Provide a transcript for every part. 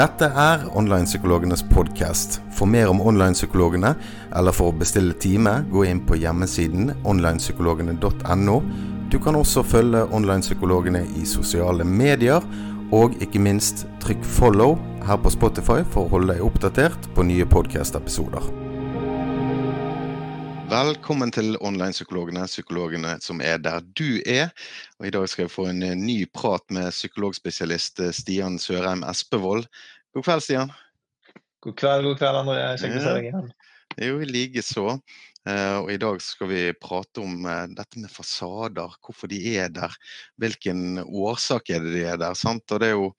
Dette er Onlinepsykologenes podkast. For mer om online-psykologene, eller for å bestille time, gå inn på hjemmesiden onlinepsykologene.no. Du kan også følge online-psykologene i sosiale medier, og ikke minst trykk 'follow' her på Spotify for å holde deg oppdatert på nye podkast-episoder. Velkommen til Online-psykologene, psykologene som er der du er. Og I dag skal jeg få en eh, ny prat med psykologspesialist eh, Stian Sørheim Espevold. God kveld, Stian. God kveld, god kveld, André. Kjekt å se deg igjen. Jo, likeså. så. og I dag skal vi prate om dette med fasader, hvorfor de er der. Hvilken årsak er det de er der. sant? Og det er jo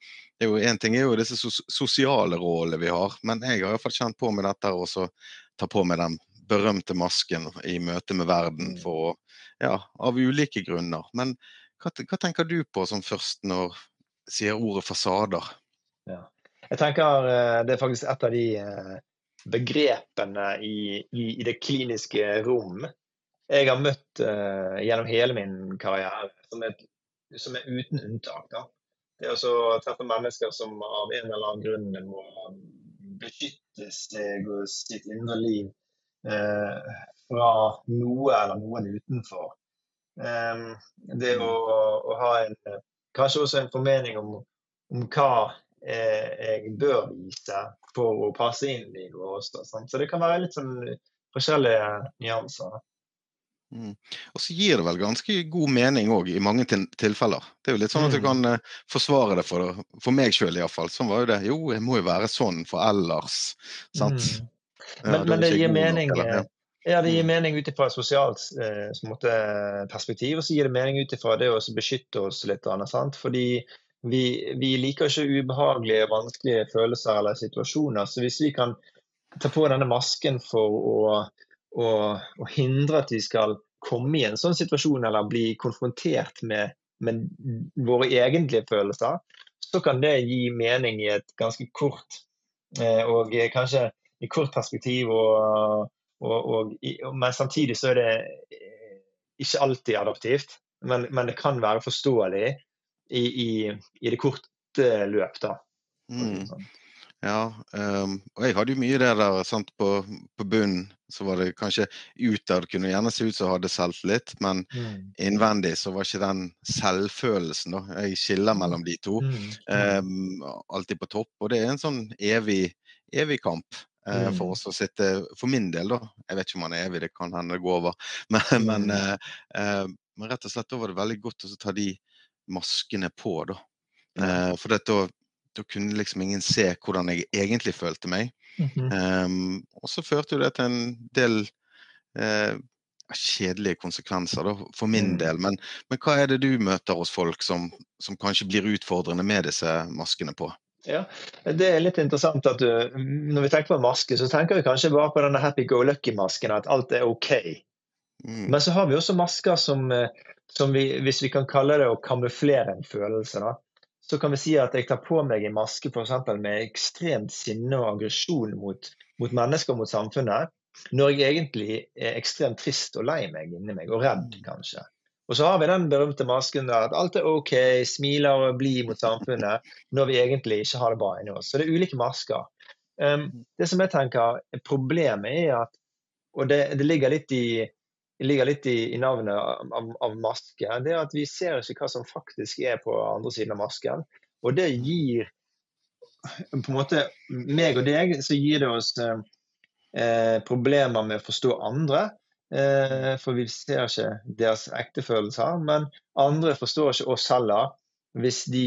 En ting er jo disse sosiale rollene vi har, men jeg har i hvert fall kjent på med dette å ta på meg den berømte masken i møte med verden mm. for, ja, av ulike grunner. Men hva, hva, tenker du på som først når sier ordet fasader? Ja. Jeg tenker eh, det er faktisk et av de eh, begrepene i, i, i det kliniske rom jeg har møtt uh, gjennom hele min karriere, som er, som er uten unntak. Da. Det er å treffe mennesker som av en eller annen grunn må beskytte seg og sitt indre liv fra noe eller noen utenfor. det å, å, ha en, kanskje også en formening om, om hva eh, jeg bør vise for å passe inn i noe også. Sant? Så det kan være litt sånn forskjellige nyanser. Mm. Og så gir det vel ganske god mening òg i mange tilfeller. Det er jo litt sånn at du mm. kan uh, forsvare det for, for meg sjøl iallfall. Sånn var jo det. Jo, jeg må jo være sånn for ellers. Sant? Mm. Men, ja, men det gir mening nok, ja. ja. det gir mm. mening ut ifra et sosialt eh, perspektiv, og så gir det mening ut ifra det å beskytte oss litt. Sant? Fordi vi, vi, liker ikke ubehagelige, vanskelige følelser eller situasjoner. Så hvis vi kan ta på denne masken for å, å, å hindre at vi skal komme i en sånn situasjon eller bli konfrontert med, med våre egentlige følelser, så kan det gi mening i et ganske kort eh, og kanskje i kort perspektiv. Og, og, og, men samtidig så er det eh, ikke alltid adaptivt. Men, men det kan være forståelig i, i, i det korte løp, da. Mm. Sånn. Ja, um, og jeg hadde jo mye det der sant, på, på bunnen. Så var det kanskje utad kunne gjerne se ut som hadde selvtillit, men mm. innvendig så var ikke den selvfølelsen, da. Jeg skiller mellom de to. Mm. Um, alltid på topp. Og det er en sånn evig, evig kamp. Eh, mm. for oss å sitte For min del, da. Jeg vet ikke om han er evig, det kan hende det går over. Men, mm. men, eh, eh, men, rett og slett da var det veldig godt å ta de maskene på, da. Eh, for da, da kunne liksom ingen se hvordan jeg egentlig følte meg. Mm -hmm. um, og så førte jo det til en del eh, kjedelige konsekvenser da, for min mm. del. Men, men, hva er det du møter hos folk som, som kanskje blir utfordrende med disse maskene på? Ja, Det er litt interessant at du, når vi tenker på maske, så tenker vi kanskje bare på denne happy go lucky-masken, at alt er OK. Mm. Men så har vi også masker som, eh, som, vi, hvis vi kan kalle det å kamuflere en følelse, da, så kan vi si at jeg tar på meg en maske for med ekstremt sinne og aggresjon mot, mot mennesker og mot samfunnet, når jeg egentlig er ekstremt trist og lei meg inni meg, og redd, kanskje. Og så har vi den berømte masken der at alt er OK, smiler og blid mot samfunnet, når vi egentlig ikke har det bra inni oss. Så det er ulike masker. Um, det som jeg tenker er Problemet er at, og det, det ligger litt i ligger litt i, i navnet av, av, maske, det er at vi ser ikke hva som faktisk er på andre siden av masken. Og det gir på en måte meg og deg, så gir det oss eh, problemer med å forstå andre. Eh, for vi ser ikke deres ekte følelser. Men andre forstår ikke oss heller hvis de,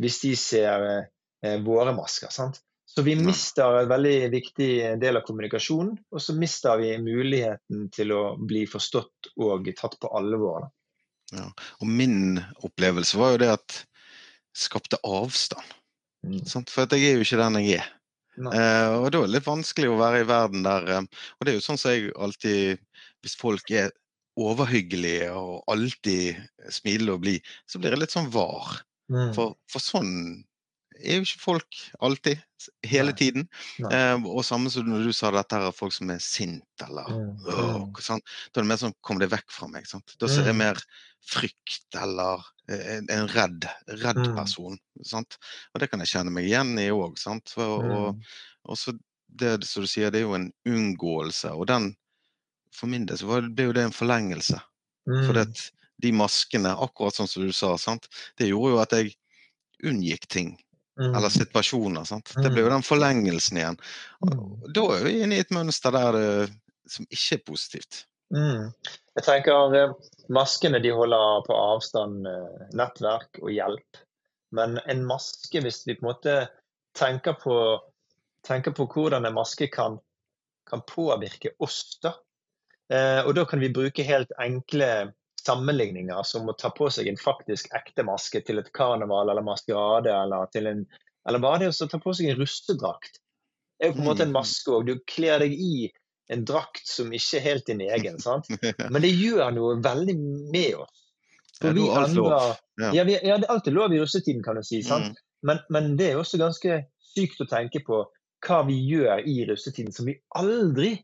hvis de ser eh, våre masker. sant? Så vi mister en veldig viktig del av kommunikasjonen, og så mister vi muligheten til å bli forstått og tatt på alvor. Ja, og min opplevelse var jo det at skapte avstand. Mm. For jeg er jo ikke den jeg er. Eh, og da er det litt vanskelig å være i verden der eh, Og det er jo sånn som jeg alltid hvis folk er overhyggelige og alltid smilende og blide, så blir det litt sånn var. Mm. For, for, sånn er jo ikke folk alltid. Hele Nei. tiden. Nei. Eh, og samme som når du sa dette her, folk som er sint eller mm. øh, sånn. Da er det mer sånn Kom det vekk fra meg. Sant? Da ser jeg mm. mer frykt eller eh, en, redd, redd mm. person. Sant? Og det kan jeg kjenne meg igjen i òg. Og, og, og så det som du sier, det er jo en unngåelse. Og den, for min del, så ble jo det en forlengelse. Mm. For de maskene, akkurat sånn som du sa, sant? det gjorde jo at jeg unngikk ting. Mm. Eller situasjoner. Sant? Det ble jo mm. den forlengelsen igjen. Og mm. da er vi inne i et mønster der det, som ikke er positivt. Mm. Jeg tenker eh, Maskene de holder på avstand eh, nettverk og hjelp. Men en maske, hvis vi på en måte tenker på tenker på hvordan en maske kan, kan påvirke oss. da. Eh, og da kan vi bruke helt enkle sammenligninger som å ta på seg en faktisk ekte maske til et karneval eller maskerade, eller, til en, eller bare det å ta på seg en rustedrakt. Det er jo på en måte en mm. maske òg. Du kler deg i en drakt som ikke er helt din egen. sant? Men det gjør noe veldig med oss. For vi endrer, ja. Ja, vi, ja, det er alltid lov i russetiden, kan du si. sant? Mm. Men, men, det er også ganske sykt å tenke på hva vi gjør i russetiden som vi aldri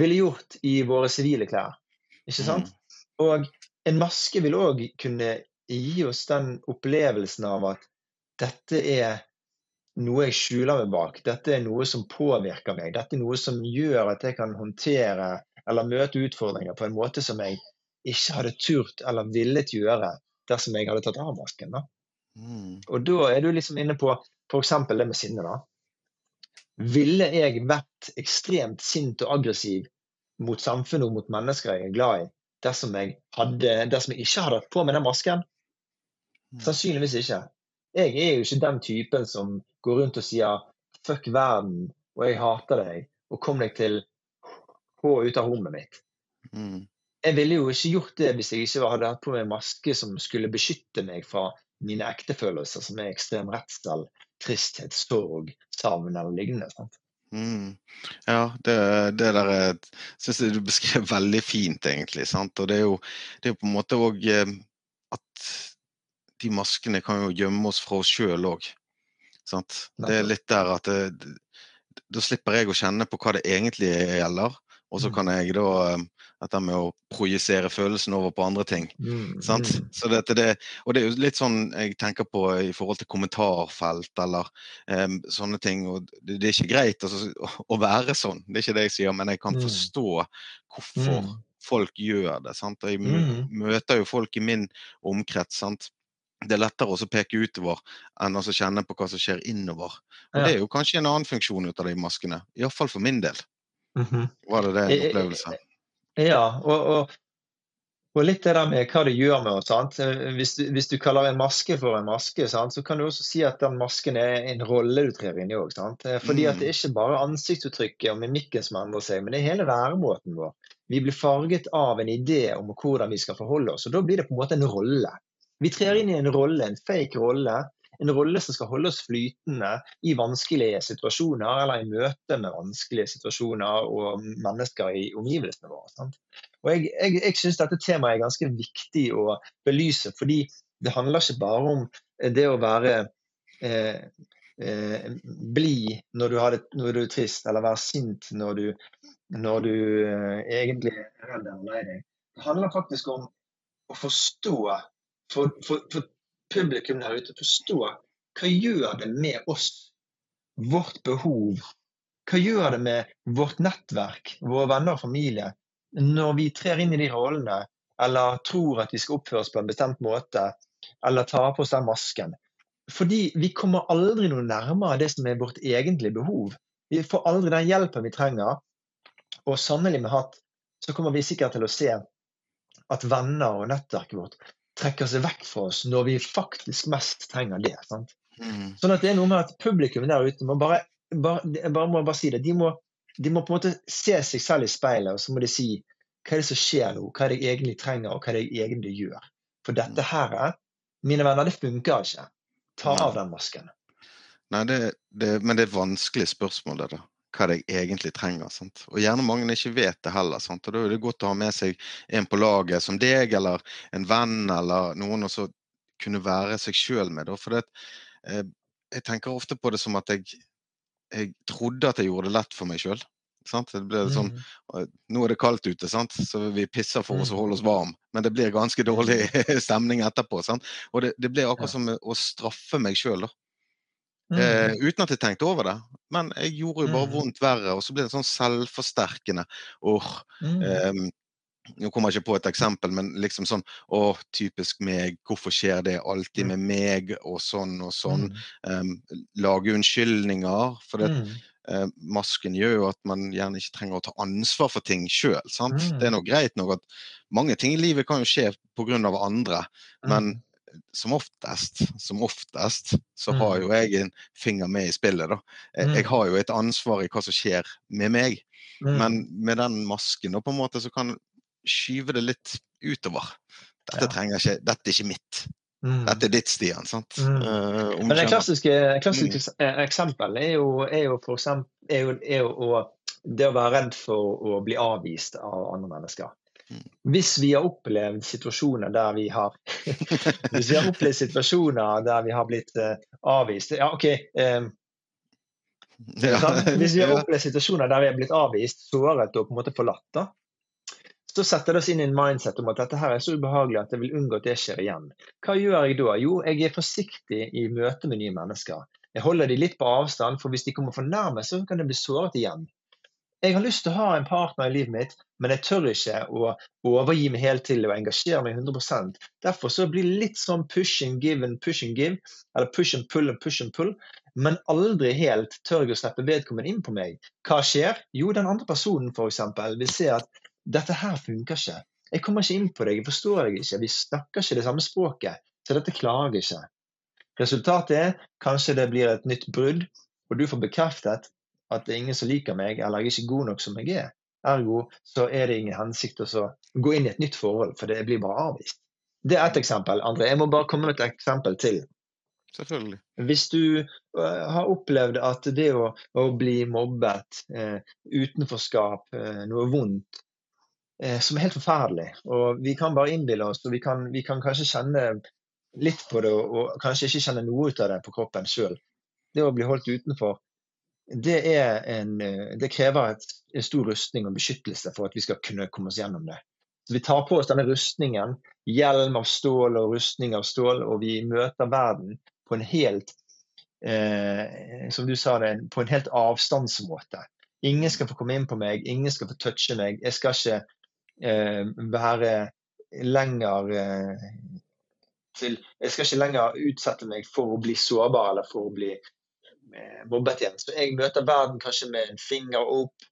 ville gjort i våre sivile klær. Ikke mm. sant? Mm. Og en maske vil òg kunne gi oss den opplevelsen av at dette er noe jeg skjuler meg bak. Dette er noe som påvirker meg. Dette er noe som gjør at jeg kan håndtere eller møte utfordringer på en måte som jeg ikke hadde turt eller villet gjøre dersom jeg hadde tatt av masken. Da. Mm. Og da er du liksom inne på f.eks. det med sinne. da. Ville jeg vært ekstremt sint og aggressiv mot samfunnet og mot mennesker jeg er glad i, dersom jeg, hadde, dersom jeg ikke hadde hatt på meg den masken? Mm. Sannsynligvis ikke. Jeg er jo ikke den typen som går rundt og sier 'fuck verden', og 'jeg hater deg', og 'kom deg til H ut av rommet mitt'. Mm. Jeg ville jo ikke gjort det hvis jeg ikke hadde hatt på meg maske som skulle beskytte meg fra mine ektefølelser, som er ekstrem redsel, tristhet, sorg, savn eller lignende. sant? Mm. Ja, det, det der syns jeg du beskrev veldig fint, egentlig. sant? Og det er jo, det er på en måte òg eh, at de maskene kan jo gjemme oss fra oss sjøl òg. Det er litt der at da slipper jeg å kjenne på hva det egentlig gjelder. Og så mm. kan jeg da eh, dette med å projisere følelsen over på andre ting. Mm, sant? Så dette, det, og det er jo litt sånn jeg tenker på i forhold til kommentarfelt eller um, sånne ting. og Det, det er ikke greit altså, å være sånn, det er ikke det jeg sier, men jeg kan mm. forstå hvorfor mm. folk gjør det. Sant? Jeg mm. møter jo folk i min omkrets. sant? det er lettere å peke utover enn å kjenne på hva som skjer innover. Og ja. Det er jo kanskje en annen funksjon ut av de maskene. Iallfall for min del. Mm -hmm. Var det det en eh, eh, opplevelse? Ja, og, og, og, litt det der med hva det gjør med oss. Hvis du, hvis du kaller en maske for en maske, sant? så kan du også si at den masken er en rolle du trer inn i òg. Fordi at det er ikke bare ansiktsuttrykket og mimikken som endrer seg, men det er hele væremåten vår. Vi blir farget av en idé om hvordan vi skal forholde oss, og da blir det på en måte en rolle. Vi trer inn i en rolle, en fake rolle, en rolle som skal holde oss flytende i vanskelige situasjoner, eller i møte med vanskelige situasjoner og mennesker i omgivelsene våre. Sant? Og Jeg, jeg, jeg syns dette temaet er ganske viktig å belyse, fordi det handler ikke bare om det å være eh, eh, blid når, når, du er trist, eller være sint når du, når du eh, egentlig er redd eller lei deg. Det handler faktisk om å forstå for, for, for publikum der ute forstå hva gjør det med oss, vårt behov, hva gjør det med vårt nettverk, våre venner og familie, når vi trer inn i de rollene, eller tror at vi skal oppføre oss på en bestemt måte, eller tar på oss den masken. Fordi vi kommer aldri noe nærmere det som er vårt egentlige behov. Vi får aldri den hjelpen vi trenger. Og sannelig med hatt så kommer vi sikkert til å se at venner og nettverket vårt trekker seg vekk fra oss når vi faktisk mest trenger det. Mm. Sånn at det er noe med at publikum der ute må bare, bare, bare, må bare si det. De må, de må, på en måte se seg selv i speilet og så må de si hva er det som skjer nå, hva er det jeg egentlig trenger, og hva er det jeg egentlig gjør. For dette mm. her, mine venner, det funker ikke. Ta av den masken. Nei, det, det, men det er vanskelige vanskelig spørsmål, det da hva de egentlig trenger. Sant? Og gjerne mange ikke vet det heller. Sant? Og Da er det godt å ha med seg en på laget som deg, eller en venn, eller noen å kunne være seg sjøl med. For det, eh, jeg tenker ofte på det som at jeg, jeg trodde at jeg gjorde det lett for meg sjøl. Sånn, mm. Nå er det kaldt ute, sant? så vi pisser for oss å holde oss mm. varm. Men det blir ganske dårlig mm. stemning etterpå. Sant? Og det, det blir akkurat som å straffe meg sjøl. Mm. Eh, uten at jeg tenkte over det. Men jeg gjorde jo bare vondt verre. Og så ble det sånn selvforsterkende. Or, mm. eh, nå kommer jeg ikke på et eksempel, men liksom sånn Å, typisk meg. Hvorfor skjer det alltid med meg? Og sånn og sånn. Mm. Um, lage unnskyldninger. For det, mm. uh, masken gjør jo at man gjerne ikke trenger å ta ansvar for ting sjøl. Mm. Det er nå greit nok at mange ting i livet kan jo skje pga. andre, men mm. Som oftest, som oftest, så har jo mm. jeg en finger med i spillet. da. Jeg, jeg har jo et ansvar i hva som skjer med meg. Men med den masken da, på en måte, så kan skyve det litt utover. Dette, trenger ikke, dette er ikke mitt. Mm. Dette er ditt, Stian. sant? Mm. Uh, Men det klassiske, klassiske mm. eksempelet er jo, er jo, for eksempel, er jo, er jo det å være redd for å bli avvist av andre mennesker. Hvis vi har opplevd situasjoner der vi har Hvis vi har opplevd situasjoner der vi har blitt uh, avvist Ja, OK. Um, ja. Hvis vi har opplevd situasjoner der vi har blitt avvist, såret og på en måte forlatt, da, så setter det oss inn i en mindset om at dette her er så ubehagelig at jeg vil unngå at det skjer igjen. Hva gjør jeg da? Jo, jeg er forsiktig i møte med nye mennesker. Jeg holder de litt på avstand, for hvis de kommer for nærme, så kan de bli såret igjen. Jeg har lyst til å ha en partner i livet mitt, men jeg tør ikke å overgi meg helt til og engasjere meg 100% Derfor så blir det litt sånn push and give and push and give, eller push and pull and push and pull, men aldri helt tør jeg å slippe vedkommende inn på meg. Hva skjer? Jo, den andre personen f.eks. vil se at dette her funker ikke. Jeg kommer ikke inn på deg, jeg forstår deg ikke. Vi snakker ikke det samme språket, så dette klarer jeg ikke. Resultatet er kanskje det blir et nytt brudd, og du får bekreftet at det er ingen som liker meg, eller jeg er ikke god nok som jeg er. Ergo så er det ingen hensikt å gå inn i et nytt forhold, for det blir bare avvist. Det er ett eksempel. André, jeg må bare komme med et eksempel til. Selvfølgelig. Hvis du uh, har opplevd at det å, å bli mobbet, uh, utenforskap, uh, noe vondt, som er helt forferdelig. Og vi kan bare innbille oss, og vi kan, vi kan, kanskje kjenne litt på det, og, og kanskje ikke kjenne noe ut av det på kroppen sjøl. Det å bli holdt utenfor, det, en, eh, det krever en stor rustning og beskyttelse for at vi skal kunne komme oss gjennom det. Så Vi tar på oss denne rustningen, hjelm av stål og rustning av stål, og vi møter verden på en helt eh, som du sa det, på en helt avstandsmåte. Ingen skal få komme inn på meg, ingen skal få touche meg. Jeg skal ikke Eh, være lenger eh, til Jeg skal ikke lenger utsette meg for å bli sårbar eller for å bli mobbet igjen. Så jeg møter verden kanskje med en finger opp.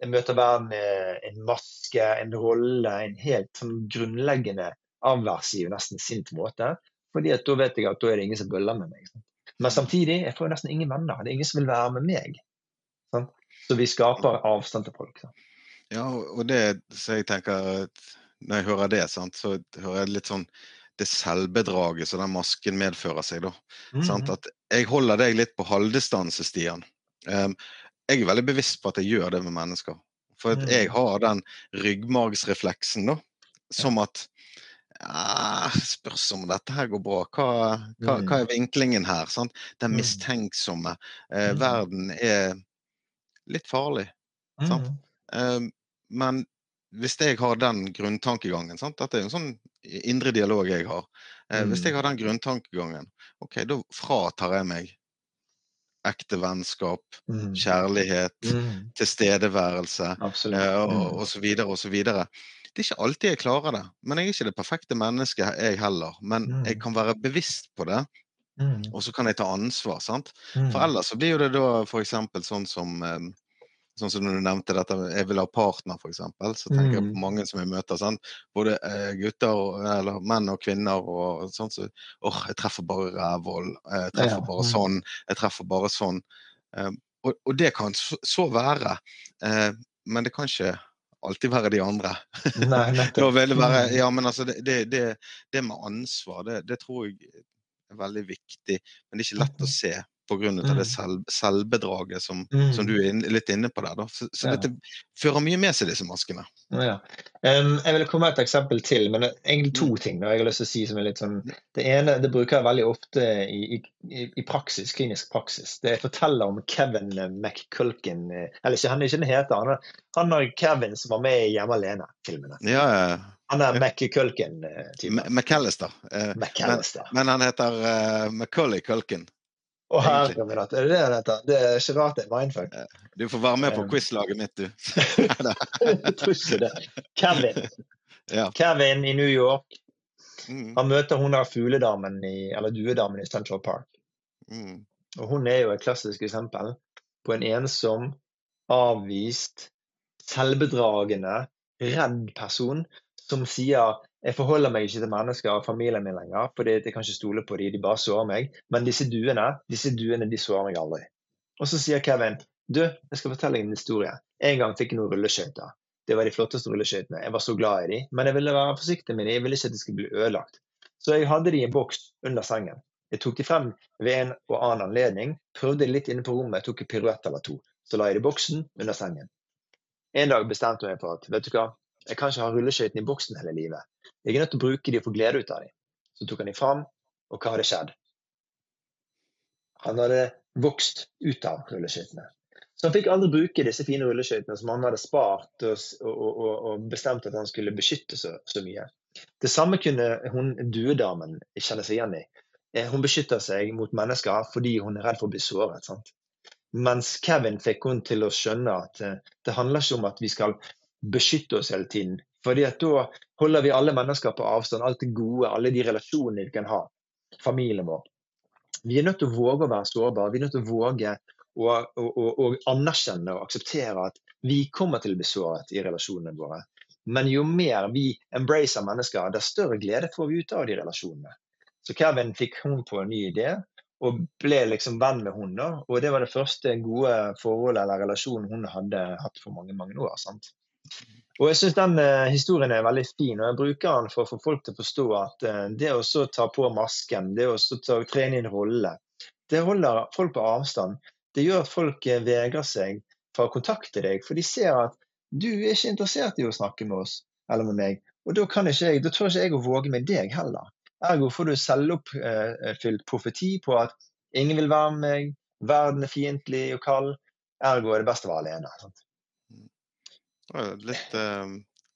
Jeg møter verden med en maske, en rolle, en helt sånn grunnleggende avversiv, nesten sint måte. Fordi at da vet jeg at da er det ingen som bøller med meg. Men samtidig jeg får jo nesten ingen venner. Det er ingen som vil være med meg. Så vi skaper avstand til folk. Sant? Ja, og det så jeg tenker Når jeg hører det, sant, så hører jeg litt sånn det selvbedraget som den masken medfører seg. da. Mm -hmm. At jeg holder deg litt på halvdistanse, Stian. Um, jeg er veldig bevisst på at jeg gjør det med mennesker. For at jeg mm. har den ryggmargsrefleksen da, som at ja, Spørs om dette her går bra. Hva, hva, hva er mm. vinklingen her? Sant? Den mistenksomme. Eh, verden er litt farlig. Sant? Eh, men hvis jeg har den grunntankegangen sant? Dette er en sånn indre dialog jeg har. Eh, hvis jeg mm. har den grunntankegangen, ok, da fratar jeg meg ekte vennskap, mm. kjærlighet, mm. tilstedeværelse eh, og, mm. og så videre og så videre. Det er ikke alltid jeg klarer det, men jeg er ikke det perfekte mennesket, jeg heller. Men jeg mm. kan være bevisst på det, og så kan jeg ta ansvar. sant? For ellers så blir jo det da f.eks. sånn som eh, Sånn som du nevnte dette, jeg vil ha partner, f.eks. Så tenker mm. jeg på mm. mange som jeg møter. Sånn, både eh, gutter, eller menn og kvinner. og sånn så, åh, jeg treffer bare rævhold. Jeg treffer bare mm. sånn. Jeg treffer bare sånn. Eh, og, og, det kan så, være. Eh, men det kan ikke alltid være de andre. Nei, da vil det være, mm. ja, men altså, det, det, det, det med ansvar, det, det, tror jeg er veldig viktig. Men det er ikke lett å se pga. Mm. det selv, selvbedraget som, mm. som, du er litt inne på der. Da. Så, så ja. dette fører mye med seg, disse maskene. Ja. Um, jeg vil komme med et eksempel til, men er egentlig to mm. ting da, jeg har lyst til å si som er litt sånn Det ene det bruker jeg veldig ofte i, i, i praksis, klinisk praksis. Det jeg forteller om Kevin McCulkin Eller ikke han er ikke den heter, han, han er Kevin som var med i Hjemme alene-filmene. Ja, ja. Han er McCulkin-typen. McAllister. Uh, McAllister. Men, men, han heter uh, Macaulay Culkin. Å min hatt, er det det? Det er ikke rart det er mindfuck. Du får være med på uh, quizlaget mitt, du. jeg tror ikke det. Kevin. Ja. Kevin i New York. Mm. Han møter hun der fugledamen i, eller duedamen i Central Park. Mm. Og hun er jo et klassisk eksempel på en ensom, avvist, selvbedragende, redd person som sier jeg forholder meg ikke til mennesker og familien min lenger, fordi jeg kan ikke stole på dem, de bare sårer meg. Men disse duene disse duene, de sårer meg aldri. Og så sier Kevin du, jeg skal fortelle deg en historie. En gang fikk jeg noen rulleskøyter. Det var de flotteste rulleskøytene. Jeg var så glad i dem, men jeg ville være forsiktig med dem. Jeg ville ikke at de skulle bli ødelagt. Så jeg hadde de i en boks under sengen. Jeg tok de frem ved en og annen anledning, prøvde de litt inne på rommet, tok en piruett eller to. Så la jeg det i boksen under sengen. En dag bestemte jeg meg for at vet du hva, jeg kan ikke ha rulleskøytene i boksen hele livet. Jeg er nødt til å bruke de og få glede ut av dem. Så tok han de fram, og hva hadde skjedd? Han hadde vokst ut av rulleskøytene. Så han fikk aldri bruke disse fine rulleskøytene som han hadde spart og, og, og, og, bestemt at han skulle beskytte så, så, mye. Det samme kunne hun duedamen kjenne seg igjen i. Eh, hun beskytter seg mot mennesker fordi hun er redd for å bli såret. Sant? Mens Kevin fikk hun til å skjønne at eh, det handler ikke om at vi skal beskytte oss hele tiden. Fordi at da holder vi alle mennesker på avstand, alt det gode, alle de relasjonene vi kan ha. Familien vår. Vi er nødt til å våge å være sårbare. Vi er nødt til å våge å, å, å, å anerkjenne og akseptere at vi kommer til å bli såret i relasjonene våre. Men jo mer vi embracer mennesker, desto større glede får vi ut av de relasjonene. Så Kevin fikk hun på en ny idé, og ble liksom venn med da. Og det var det første gode forholdet eller relasjonen hun hadde hatt for mange mange år. sant? Og jeg syns den uh, historien er veldig fin, og jeg bruker den for å få folk til å forstå at uh, det å ta på masken, det å ta, trene inn rolle, det holder folk på avstand. Det gjør at folk uh, vegrer seg for å kontakte deg, for de ser at du er ikke interessert i å snakke med oss eller med meg. Og da, kan ikke jeg, da tør ikke jeg å våge med deg heller. Ergo får du selvoppfylt profeti på at ingen vil være med meg, verden er fiendtlig og kald. Ergo er det best å være alene. Sant? Litt uh,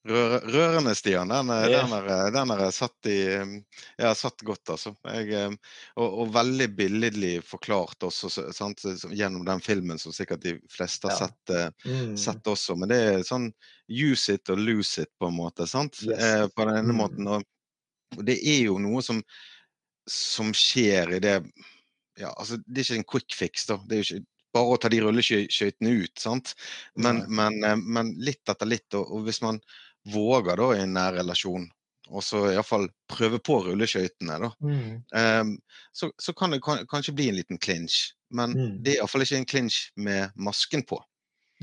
rørende, Stian. Den, er, er satt i Jeg har satt godt, altså. Jeg, og, og, veldig billedlig forklart også, sant? gjennom den filmen som sikkert de fleste har ja. sett, uh, mm. sett, også. Men det er sånn use it og lose it, på en måte. sant? Yes. Eh, på den ene mm. måten. Og, det er jo noe som, som skjer i det ja, altså Det er ikke en quick fix. da, det er jo ikke bare å ta de rulleskøytene ut. sant? Men, men, eh, men, litt etter litt. Og, hvis man våger da i en nær relasjon, og så iallfall prøve på rulleskøytene, da, mm. um, så, så, kan det kan, kanskje bli en liten clinch. Men mm. det er iallfall ikke en clinch med masken på.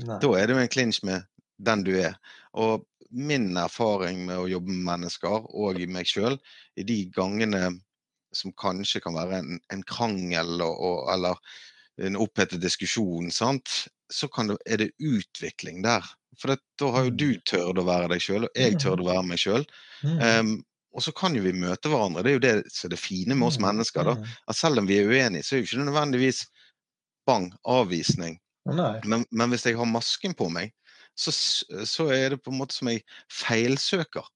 Nei. Da er det jo en clinch med den du er. Og min erfaring med å jobbe med mennesker, og i meg sjøl, i de gangene som kanskje kan være en, en krangel og, og, eller en opphetet diskusjon, sant? så det, er det utvikling der. For det, da har jo du mm. tørt å være deg sjøl, og jeg tør å være meg sjøl. Um, og så kan jo vi møte hverandre. Det er jo det som er det fine med oss mennesker. da, at Selv om vi er uenige, så er jo ikke det nødvendigvis bang, avvisning. Men, men, hvis jeg har masken på meg, så, så, er det på en måte som jeg feilsøker.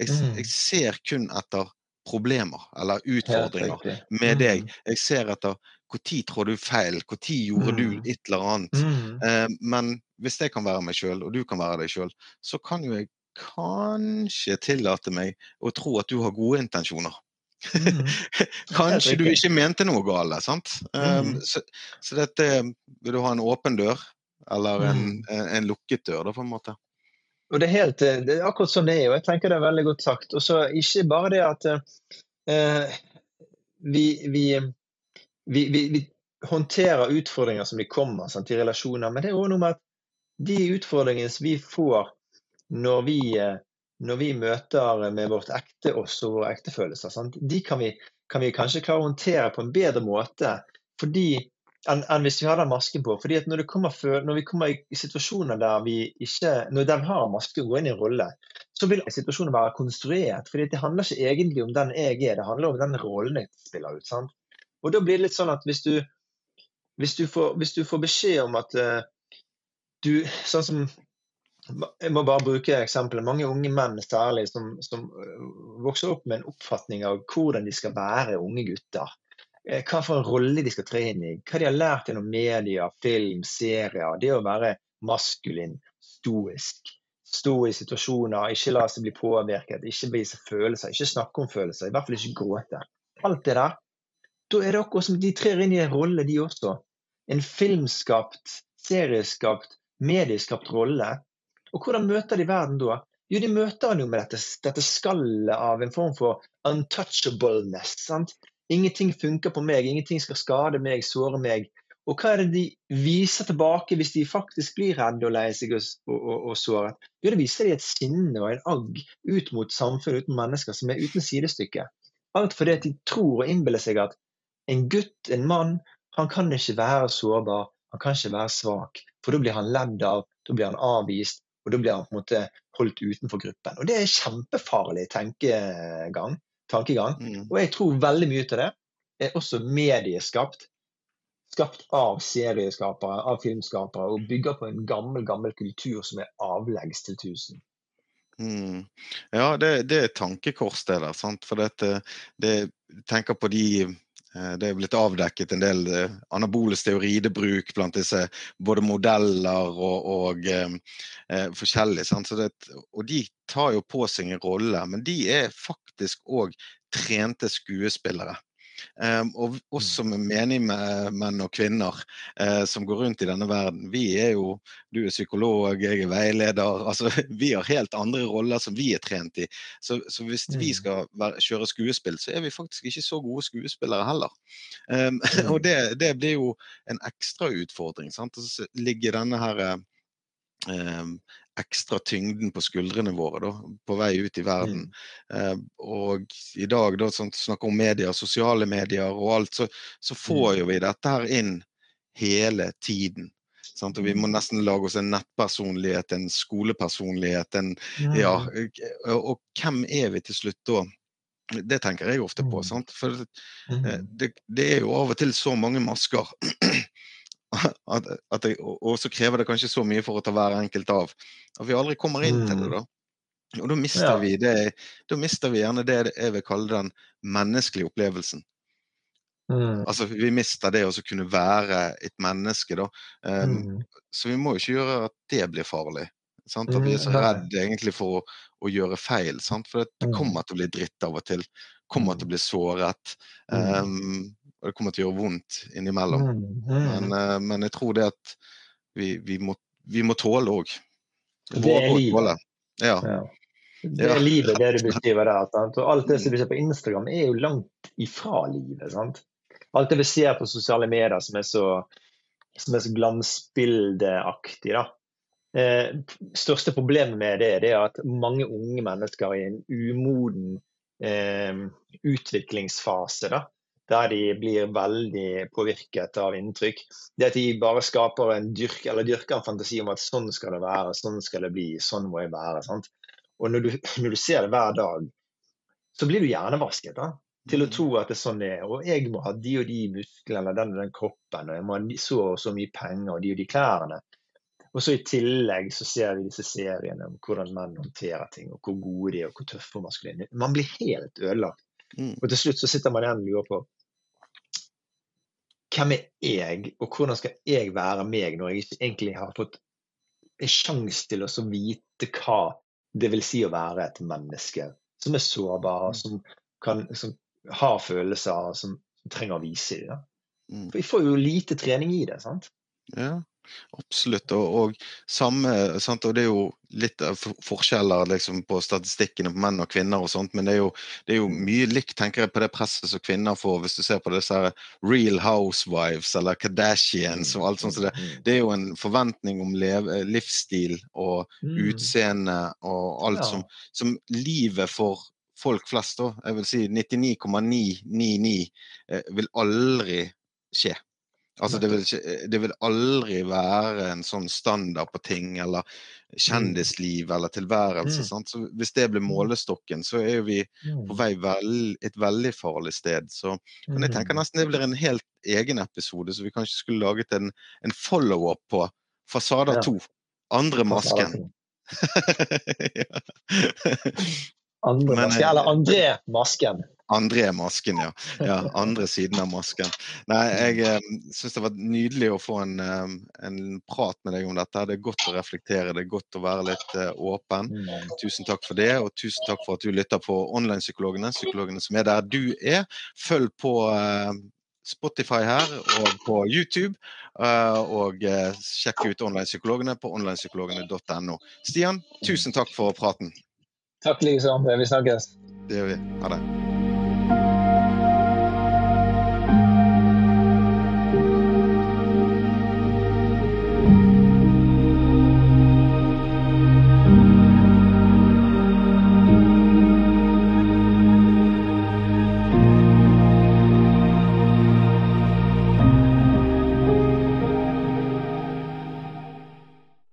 Jeg, jeg ser kun etter problemer eller utfordringer med deg. Jeg ser etter når trår du feil? Når gjorde mm. du et eller annet? Mm. Eh, men hvis jeg kan være meg sjøl, og du kan være deg sjøl, så kan jo jeg kanskje tillate meg å tro at du har gode intensjoner. Mm. kanskje du ikke mente noe galt, sant? Um, så, så, dette Vil du ha en åpen dør, eller en, mm. en, en lukket dør, da, på en måte? Og det er, helt, det er akkurat sånn det er, og jeg tenker det er veldig godt sagt. Og så ikke bare det at eh, vi, vi vi, vi, vi, håndterer utfordringer som de kommer sant, i relasjoner. Men det er òg noe med at de utfordringene som vi får når vi, eh, når vi møter med vårt ekte oss og våre ektefølelser, sant, de kan vi, kan vi, kanskje klare å håndtere på en bedre måte enn, en hvis vi har den masken på. Fordi at når, kommer før, når vi kommer i situasjoner der vi ikke Når den har maske og går inn i en rolle, så vil situasjonen være konstruert. fordi det handler ikke egentlig om den jeg er, det handler om den rollen jeg spiller ut. sant? Og da blir det litt sånn at hvis du, hvis du, får, hvis du får, beskjed om at uh, du Sånn som jeg må bare bruke eksempelet. Mange unge menn særlig som, som, øh, vokser opp med en oppfatning av hvordan de skal være unge gutter. Eh, hva for en rolle de skal tre inn i. Hva de har lært gjennom media, film, serier. Det å være maskulin, stoisk. Stå i situasjoner, ikke la seg bli påvirket, ikke vise følelser, ikke snakke om følelser. I hvert fall ikke gråte. Alt det der. Da er det akkurat som de trer inn i en rolle, de også. En filmskapt, serieskapt, medieskapt rolle og hvordan møter de verden da? Jo, de møter han jo med dette, dette skallet av en form for untouchableness. sant? Ingenting funker på meg, ingenting skal skade meg, såre meg. Og hva er det de viser tilbake hvis de faktisk blir redde og lei seg og, og, og såret? Jo, det viser de et sinne og en agg ut mot samfunnet, uten mennesker, som er uten sidestykke. Alt fordi de tror og innbiller seg at en gutt, en mann, han kan ikke være sårbar, han kan ikke være svak. For da blir han ledd av, da blir han avvist, og da blir han på en måte holdt utenfor gruppen. Og Det er kjempefarlig tenkegang, tankegang. Mm. Og jeg tror veldig mye av det er også medieskapt. Skapt av serieskapere, av filmskapere, og bygger på en gammel gammel kultur som er avleggs til tusen. Mm. Ja, det, det, er tankekors, det der. Sant? For dette, det tenker på de det er blitt avdekket en del eh, anabole steoridebruk blant disse både modeller og, og eh, eh forskjellig. Og de tar jo på seg en rolle, men de er faktisk òg trente skuespillere. Um, og oss som er menige menn og kvinner uh, som går rundt i denne verden, vi er jo Du er psykolog, jeg er veileder. altså Vi har helt andre roller som vi er trent i. Så, så hvis vi mm. skal være, kjøre skuespill, så er vi faktisk ikke så gode skuespillere heller. Um, og det, det, blir jo en ekstra utfordring. sant? Og så ligger denne her um, ekstra tyngden på skuldrene våre da, på vei ut i verden. Mm. Eh, og i dag, da, sånn, snakker om medier, sosiale medier og alt, så, så får mm. jo vi dette her inn hele tiden. Sant? Og vi må mm. nesten lage oss en nettpersonlighet, en skolepersonlighet, en mm. Ja. Og, og hvem er vi til slutt da? Det tenker jeg ofte på. Mm. Sant? For eh, det, det, er jo av og til så mange masker at, at jeg, og så krever det kanskje så mye for å ta hver enkelt av. At vi aldri kommer inn til det, mm. da. Og da mister, ja. vi det, da mister vi gjerne det jeg vil kalle den menneskelige opplevelsen. Mm. Altså Vi mister det å kunne være et menneske, da. Um, mm. Så vi må jo ikke gjøre at det blir farlig. Sant? At vi er så redde redd egentlig for å, å gjøre feil. Sant? For det mm. kommer til å bli dritt av og til. Kommer til å bli såret. Um, og det kommer til å gjøre vondt innimellom. Mm, mm. Men, uh, men, jeg tror det at vi, vi, må, vi må, tåle òg. Det er livet. Ja. ja. Det er livet, det du beskriver der. Sant? Og alt det som vi ser på Instagram, er jo langt ifra livet. sant? Alt det vi ser på sosiale medier som er så, som er så glansbildeaktig, da. Eh, største problemet med det, det er at mange unge mennesker i en umoden eh, utviklingsfase da, der de blir veldig påvirket av inntrykk. Det at de bare skaper en dyrk, eller dyrker en fantasi om at sånn skal det være, sånn skal det bli, sånn må jeg være. Sant? Og når du, når du ser det hver dag, så blir du hjernevasket da, til å mm. tro at det er sånn det er. Og jeg må ha de og de musklene eller den og den kroppen, og jeg må ha så og så mye penger og de og de klærne. Og så I tillegg så ser vi disse seriene om hvordan menn håndterer ting, og hvor gode de er, og hvor tøffe og maskuline Man blir helt ødelagt. Mm. Og til slutt så sitter man igjen og lurer på hvem er jeg, og hvordan skal jeg være meg når jeg ikke egentlig har fått en sjanse til å vite hva det vil si å være et menneske som er sårbar, mm. som, kan, som har følelser, som, trenger å vise dem. Mm. For vi får jo lite trening i det. sant? Ja. Absolutt. Og, og, samme, sant? og det er jo litt forskjeller liksom, på statistikkene på menn og kvinner, og sånt, men det er, jo, det er, jo, mye likt tenker jeg, på det presset som kvinner får, hvis du ser på disse Real Housewives eller Kardashians og alt sånt. Så det, mm. det er jo en forventning om lev, livsstil og mm. utseende og alt som, som livet for folk flest, da, jeg vil si 99,999, eh, vil aldri skje. Altså, det vil, ikke, det vil, aldri være en sånn standard på ting, eller mm. kjendisliv eller tilværelse. Mm. Så hvis det blir mm. målestokken, så er vi på mm. vei vel, et veldig farlig sted. Så, men jeg tenker nesten det blir en helt egen episode, så vi kanskje skulle laget en, en follow-up på Fasader 2. Andre masken. Andre masken, eh, eller André Masken. André Masken, ja. ja. Andre siden av masken. Nei, jeg eh, syns det var nydelig å få en, eh, en, prat med deg om dette. Det er godt å reflektere, det er godt å være litt eh, åpen. Mm. Tusen takk for det, og tusen takk for at du lytter på Online-psykologene, psykologene som er der du er. Følg på Spotify her og på YouTube. Og sjekk ut Online-psykologene på onlinepsykologene.no. Stian, tusen takk for praten. Takk liksom. Vi snakkes. Det gjør vi. Ha det.